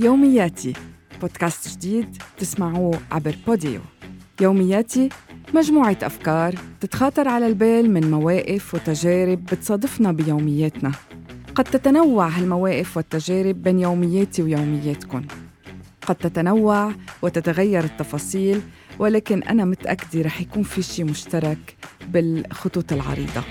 يومياتي بودكاست جديد تسمعوه عبر بوديو يومياتي مجموعة أفكار تتخاطر على البال من مواقف وتجارب بتصادفنا بيومياتنا. قد تتنوع هالمواقف والتجارب بين يومياتي ويومياتكم. قد تتنوع وتتغير التفاصيل ولكن أنا متأكدة رح يكون في شي مشترك بالخطوط العريضة.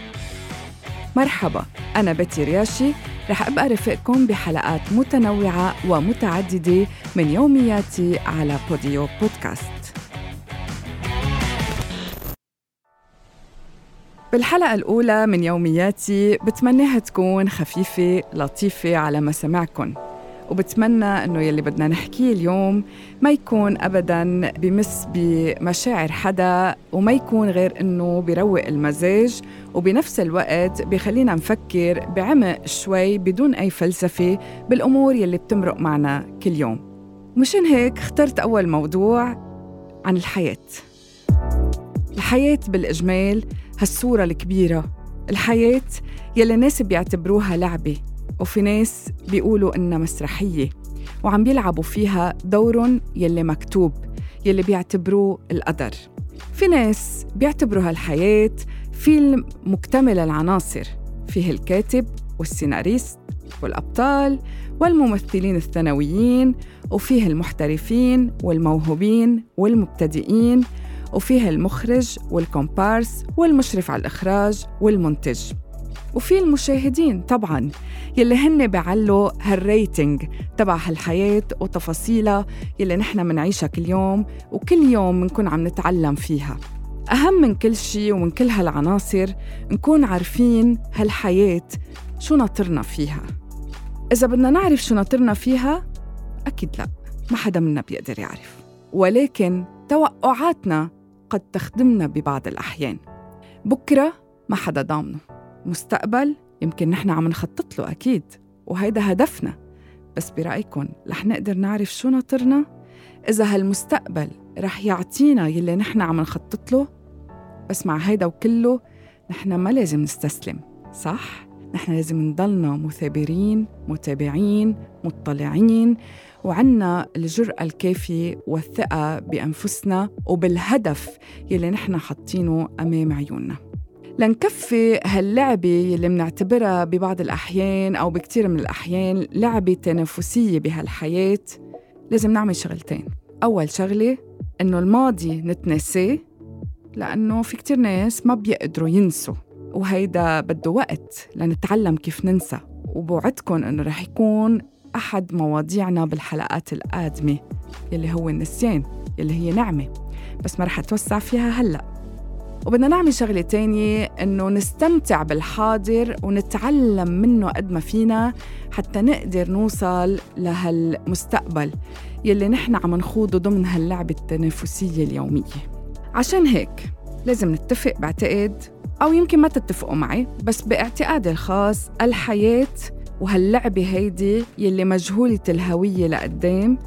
مرحبا أنا بتي رياشي رح أبقى رفقكم بحلقات متنوعة ومتعددة من يومياتي على بوديو بودكاست بالحلقة الأولى من يومياتي بتمناها تكون خفيفة لطيفة على مسامعكم وبتمنى إنه يلي بدنا نحكيه اليوم ما يكون ابدا بمس بمشاعر حدا وما يكون غير إنه بيروق المزاج وبنفس الوقت بخلينا نفكر بعمق شوي بدون أي فلسفة بالأمور يلي بتمرق معنا كل يوم. مشان هيك اخترت أول موضوع عن الحياة. الحياة بالإجمال هالصورة الكبيرة. الحياة يلي الناس بيعتبروها لعبة. وفي ناس بيقولوا إنها مسرحية وعم بيلعبوا فيها دور يلي مكتوب يلي بيعتبروه القدر. في ناس بيعتبروا هالحياة فيلم مكتمل العناصر فيه الكاتب والسيناريست والأبطال والممثلين الثانويين وفيه المحترفين والموهوبين والمبتدئين وفيه المخرج والكومبارس والمشرف على الإخراج والمنتج. وفي المشاهدين طبعا يلي هن بيعلوا هالريتنج تبع هالحياة وتفاصيلها يلي نحن منعيشها كل يوم وكل يوم بنكون عم نتعلم فيها. أهم من كل شيء ومن كل هالعناصر نكون عارفين هالحياة شو ناطرنا فيها. إذا بدنا نعرف شو ناطرنا فيها أكيد لا ما حدا منا بيقدر يعرف. ولكن توقعاتنا قد تخدمنا ببعض الأحيان. بكرة ما حدا ضامنه. مستقبل يمكن نحن عم نخطط له أكيد وهيدا هدفنا. بس برأيكم رح نقدر نعرف شو ناطرنا؟ إذا هالمستقبل رح يعطينا يلي نحن عم نخطط له بس مع هيدا وكله نحن ما لازم نستسلم صح؟ نحن لازم نضلنا مثابرين متابعين مطلعين وعنا الجرأة الكافية والثقة بأنفسنا وبالهدف يلي نحن حاطينه أمام عيوننا. لنكفي هاللعبة اللي منعتبرها ببعض الأحيان أو بكتير من الأحيان لعبة تنافسية بهالحياة لازم نعمل شغلتين. أول شغلة إنه الماضي نتنساه لأنه في كتير ناس ما بيقدروا ينسوا وهيدا بده وقت لنتعلم كيف ننسى. وبوعدكم إنه رح يكون أحد مواضيعنا بالحلقات القادمة يلي هو النسيان يلي هي نعمة. بس ما رح أتوسع فيها هلأ. وبدنا نعمل شغلة تانية إنه نستمتع بالحاضر ونتعلم منه قد ما فينا حتى نقدر نوصل لهالمستقبل يلي نحن عم نخوضه ضمن هاللعبة التنافسية اليومية. عشان هيك لازم نتفق بعتقد أو يمكن ما تتفقوا معي بس باعتقادي الخاص الحياة وهاللعبة هيدي يلي مجهولة الهوية لقدام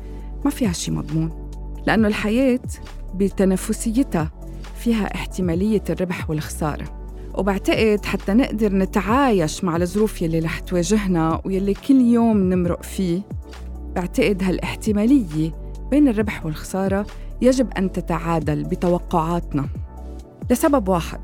ما فيها شي مضمون لأنه الحياة بتنافسيتها. فيها احتمالية الربح والخسارة. وبعتقد حتى نقدر نتعايش مع الظروف يلي رح تواجهنا ويلي كل يوم نمرق فيه بعتقد هالاحتمالية بين الربح والخسارة يجب أن تتعادل بتوقعاتنا. لسبب واحد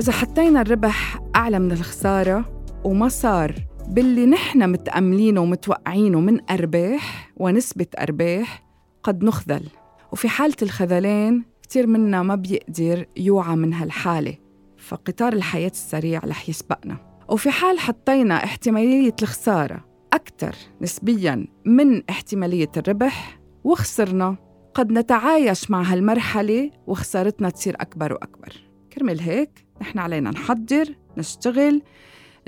إذا حطينا الربح أعلى من الخسارة وما صار باللي نحن متأملينه ومتوقعينه من أرباح ونسبة أرباح قد نخذل. وفي حالة الخذلان كتير منا ما بيقدر يوعى من هالحالة فقطار الحياة السريع رح يسبقنا. وفي حال حطينا احتمالية الخسارة أكثر نسبياً من احتمالية الربح وخسرنا قد نتعايش مع هالمرحلة وخسارتنا تصير أكبر وأكبر. كرمال هيك نحن علينا نحضر نشتغل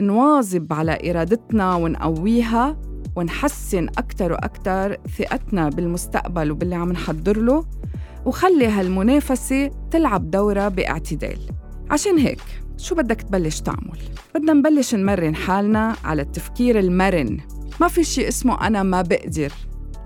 نواظب على إرادتنا ونقويها ونحسن أكثر وأكثر ثقتنا بالمستقبل وباللي عم نحضر له. وخلي هالمنافسة تلعب دورها باعتدال. عشان هيك شو بدك تبلش تعمل؟ بدنا نبلش نمرن حالنا على التفكير المرن. ما في شيء اسمه أنا ما بقدر.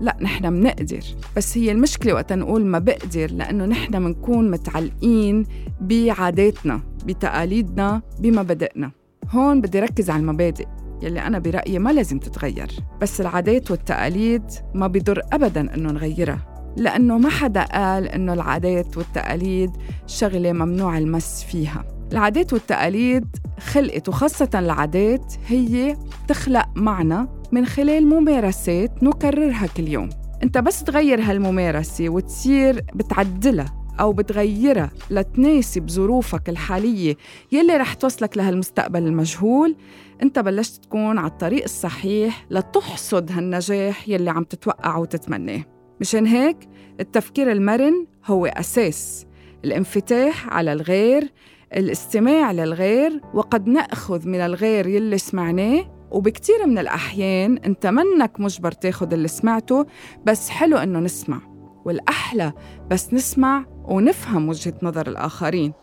لا نحن منقدر. بس هي المشكلة وقت نقول ما بقدر لأنه نحن منكون متعلقين بعاداتنا بتقاليدنا بمبادئنا هون بدي ركز على المبادئ يلي أنا برأيي ما لازم تتغير. بس العادات والتقاليد ما بيضر أبداً إنه نغيرها. لأنه ما حدا قال إنه العادات والتقاليد شغلة ممنوع المس فيها. العادات والتقاليد خلقت وخاصة العادات هي تخلق معنا من خلال ممارسات نكررها كل يوم. أنت بس تغير هالممارسة وتصير بتعدلها أو بتغيرها لتناسب ظروفك الحالية يلي رح توصلك لهالمستقبل المجهول أنت بلشت تكون على الطريق الصحيح لتحصد هالنجاح يلي عم تتوقع وتتمناه. مشان هيك التفكير المرن هو أساس الانفتاح على الغير الاستماع للغير وقد نأخذ من الغير يلي سمعناه. وبكتير من الأحيان أنت منك مجبر تاخد اللي سمعته بس حلو إنه نسمع. والأحلى بس نسمع ونفهم وجهة نظر الآخرين.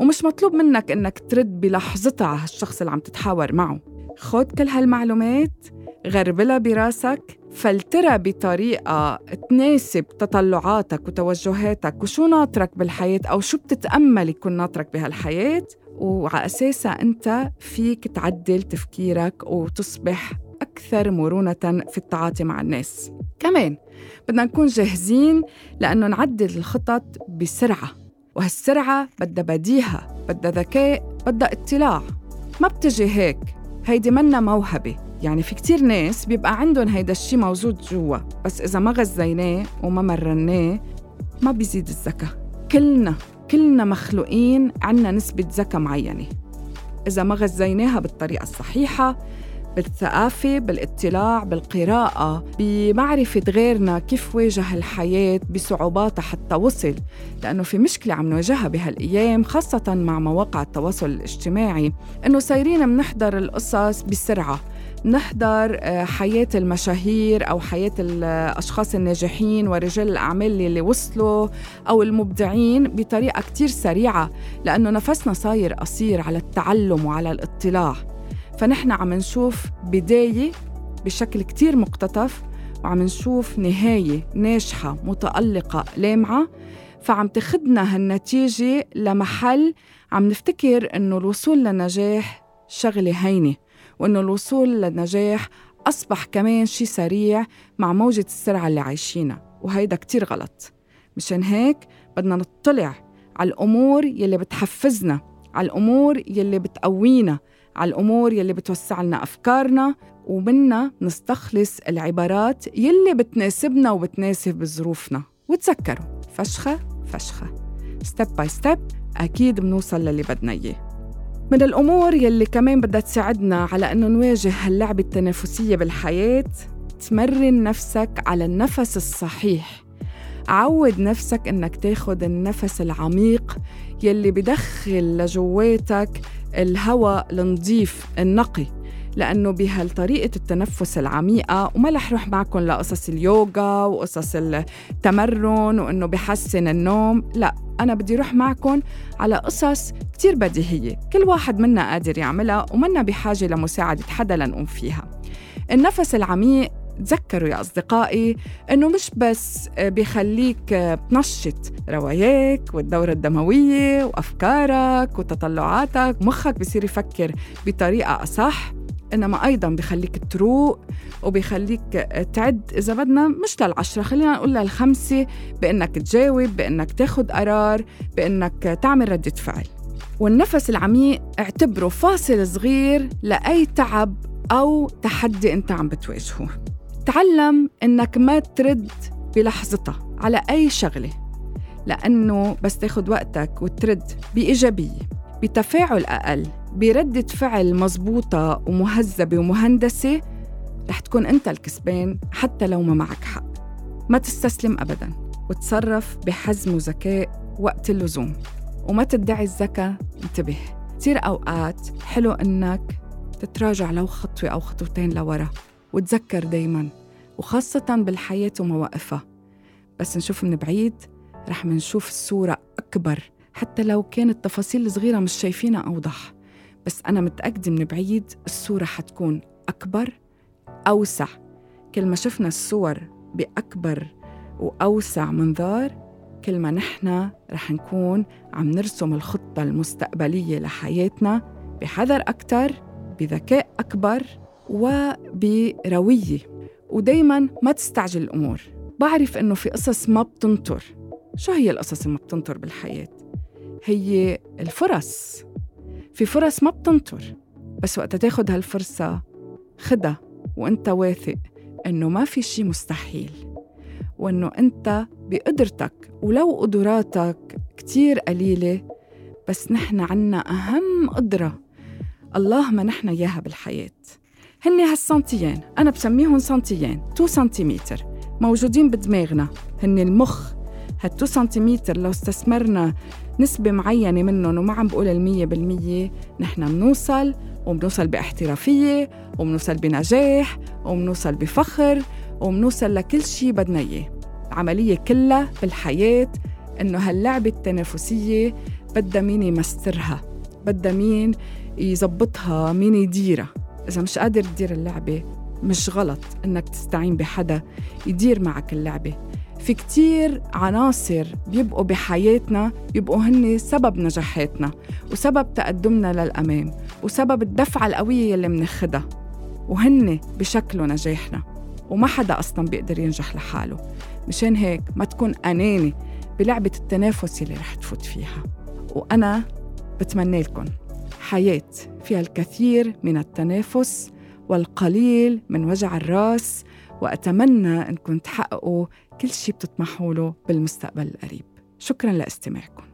ومش مطلوب منك إنك ترد بلحظتها على الشخص اللي عم تتحاور معه. خد كل هالمعلومات غربلها براسك فلترها بطريقة تناسب تطلعاتك وتوجهاتك وشو ناطرك بالحياة أو شو بتتأمل يكون ناطرك بهالحياة. وعلى أساسها أنت فيك تعدل تفكيرك وتصبح أكثر مرونة في التعاطي مع الناس. كمان بدنا نكون جاهزين لأنه نعدل الخطط بسرعة وهالسرعة بدها بديهة بدها ذكاء بدها اطلاع. ما بتجي هيك هيدي منا موهبة. يعني في كتير ناس بيبقى عندهم هيدا الشي موجود جوا بس إذا ما غذيناه وما مرناه ما بيزيد الذكاء كلنا كلنا مخلوقين عنا نسبة ذكاء معينة. إذا ما غذيناها بالطريقة الصحيحة بالثقافة بالاطلاع بالقراءة بمعرفة غيرنا كيف واجه الحياة بصعوباتها حتى وصل. لأنه في مشكلة عم نواجهها بهالأيام خاصة مع مواقع التواصل الاجتماعي إنه صايرين منحضر القصص بسرعة. نحضر آه، حياة المشاهير أو حياة الأشخاص الناجحين ورجال الأعمال اللي وصلوا أو المبدعين بطريقة كتير سريعة لأنه نفسنا صاير قصير على التعلم وعلى الاطلاع. فنحن عم نشوف بداية بشكل كتير مقتطف وعم نشوف نهاية ناجحة متألقة لامعة. فعم تخدنا هالنتيجة لمحل عم نفتكر إنه الوصول للنجاح شغلة هينة. وإنه الوصول للنجاح أصبح كمان شي سريع مع موجة السرعة اللي عايشينها وهيدا كتير غلط. مشان هيك بدنا نطلع على الأمور يلي بتحفزنا على الأمور يلي بتقوينا على الأمور يلي بتوسع لنا أفكارنا ومنا نستخلص العبارات يلي بتناسبنا وبتناسب ظروفنا. وتذكروا فشخة فشخة. Step by step أكيد بنوصل للي بدنا إياه. من الأمور يلي كمان بدها تساعدنا على أنه نواجه هاللعبة التنافسية بالحياة تمرن نفسك على النفس الصحيح. عود نفسك إنك تاخد النفس العميق يلي بدخل لجواتك الهواء النظيف النقي. لأنه بهالطريقة التنفس العميقة وما رح روح معكم لقصص اليوغا وقصص التمرن وإنه بحسن النوم لا أنا بدي روح معكم على قصص كتير بديهية كل واحد منا قادر يعملها ومنا بحاجة لمساعدة حدا لنقوم فيها. النفس العميق تذكروا يا أصدقائي إنه مش بس بيخليك تنشط رواياك والدورة الدموية وأفكارك وتطلعاتك مخك بصير يفكر بطريقة أصح. إنما أيضا بخليك تروق وبيخليك تعد. إذا بدنا مش للعشرة خلينا نقول للخمسة بإنك تجاوب بإنك تاخد قرار بإنك تعمل ردة فعل. والنفس العميق اعتبره فاصل صغير لأي تعب أو تحدي أنت عم بتواجهه. تعلم إنك ما ترد بلحظتها على أي شغلة لأنه بس تاخد وقتك وترد بإيجابية بتفاعل أقل. بردة فعل مزبوطة ومهذبة ومهندسة رح تكون أنت الكسبان حتى لو ما معك حق. ما تستسلم أبدا وتصرف بحزم وذكاء وقت اللزوم. وما تدعي الذكاء انتبه. كثير أوقات حلو إنك تتراجع لو خطوة أو خطوتين لورا وتذكر دايما وخاصة بالحياة ومواقفها. بس نشوف من بعيد رح منشوف الصورة أكبر حتى لو كانت تفاصيل صغيرة مش شايفينها أوضح. بس أنا متأكدة من بعيد الصورة حتكون أكبر أوسع. كل ما شفنا الصور بأكبر وأوسع منظار كل ما نحن رح نكون عم نرسم الخطة المستقبلية لحياتنا بحذر أكتر بذكاء أكبر وبروية. ودايما ما تستعجل الأمور. بعرف إنه في قصص ما بتنطر. شو هي القصص اللي ما بتنطر بالحياة؟ هي الفرص. في فرص ما بتنطر بس وقت تاخد هالفرصة خدها وانت واثق انه ما في شي مستحيل وانه انت بقدرتك ولو قدراتك كتير قليلة بس نحن عنا أهم قدرة الله ما نحن إياها بالحياة. هن هالسنتيين أنا بسميهم سنتيين 2 سنتيمتر موجودين بدماغنا هن المخ هال2 سنتيمتر لو استثمرنا نسبة معينة منهم وما عم بقول المية بالمية نحن منوصل وبنوصل باحترافية وبنوصل بنجاح وبنوصل بفخر وبنوصل لكل شيء بدنا إياه. العملية كلها بالحياة إنه هاللعبة التنافسية بدها مين يمسترها بدها مين يزبطها مين يديرها. إذا مش قادر تدير اللعبة مش غلط إنك تستعين بحدا يدير معك اللعبة. في كتير عناصر بيبقوا بحياتنا بيبقوا هن سبب نجاحاتنا وسبب تقدمنا للأمام وسبب الدفعة القوية اللي مناخدها وهن بشكلوا نجاحنا وما حدا أصلا بيقدر ينجح لحاله. مشان هيك ما تكون أناني بلعبة التنافس اللي رح تفوت فيها. وأنا بتمنى لكم حياة فيها الكثير من التنافس والقليل من وجع الرأس وأتمنى أنكم تحققوا كل شيء بتطمحوا له بالمستقبل القريب. شكرا لاستماعكم.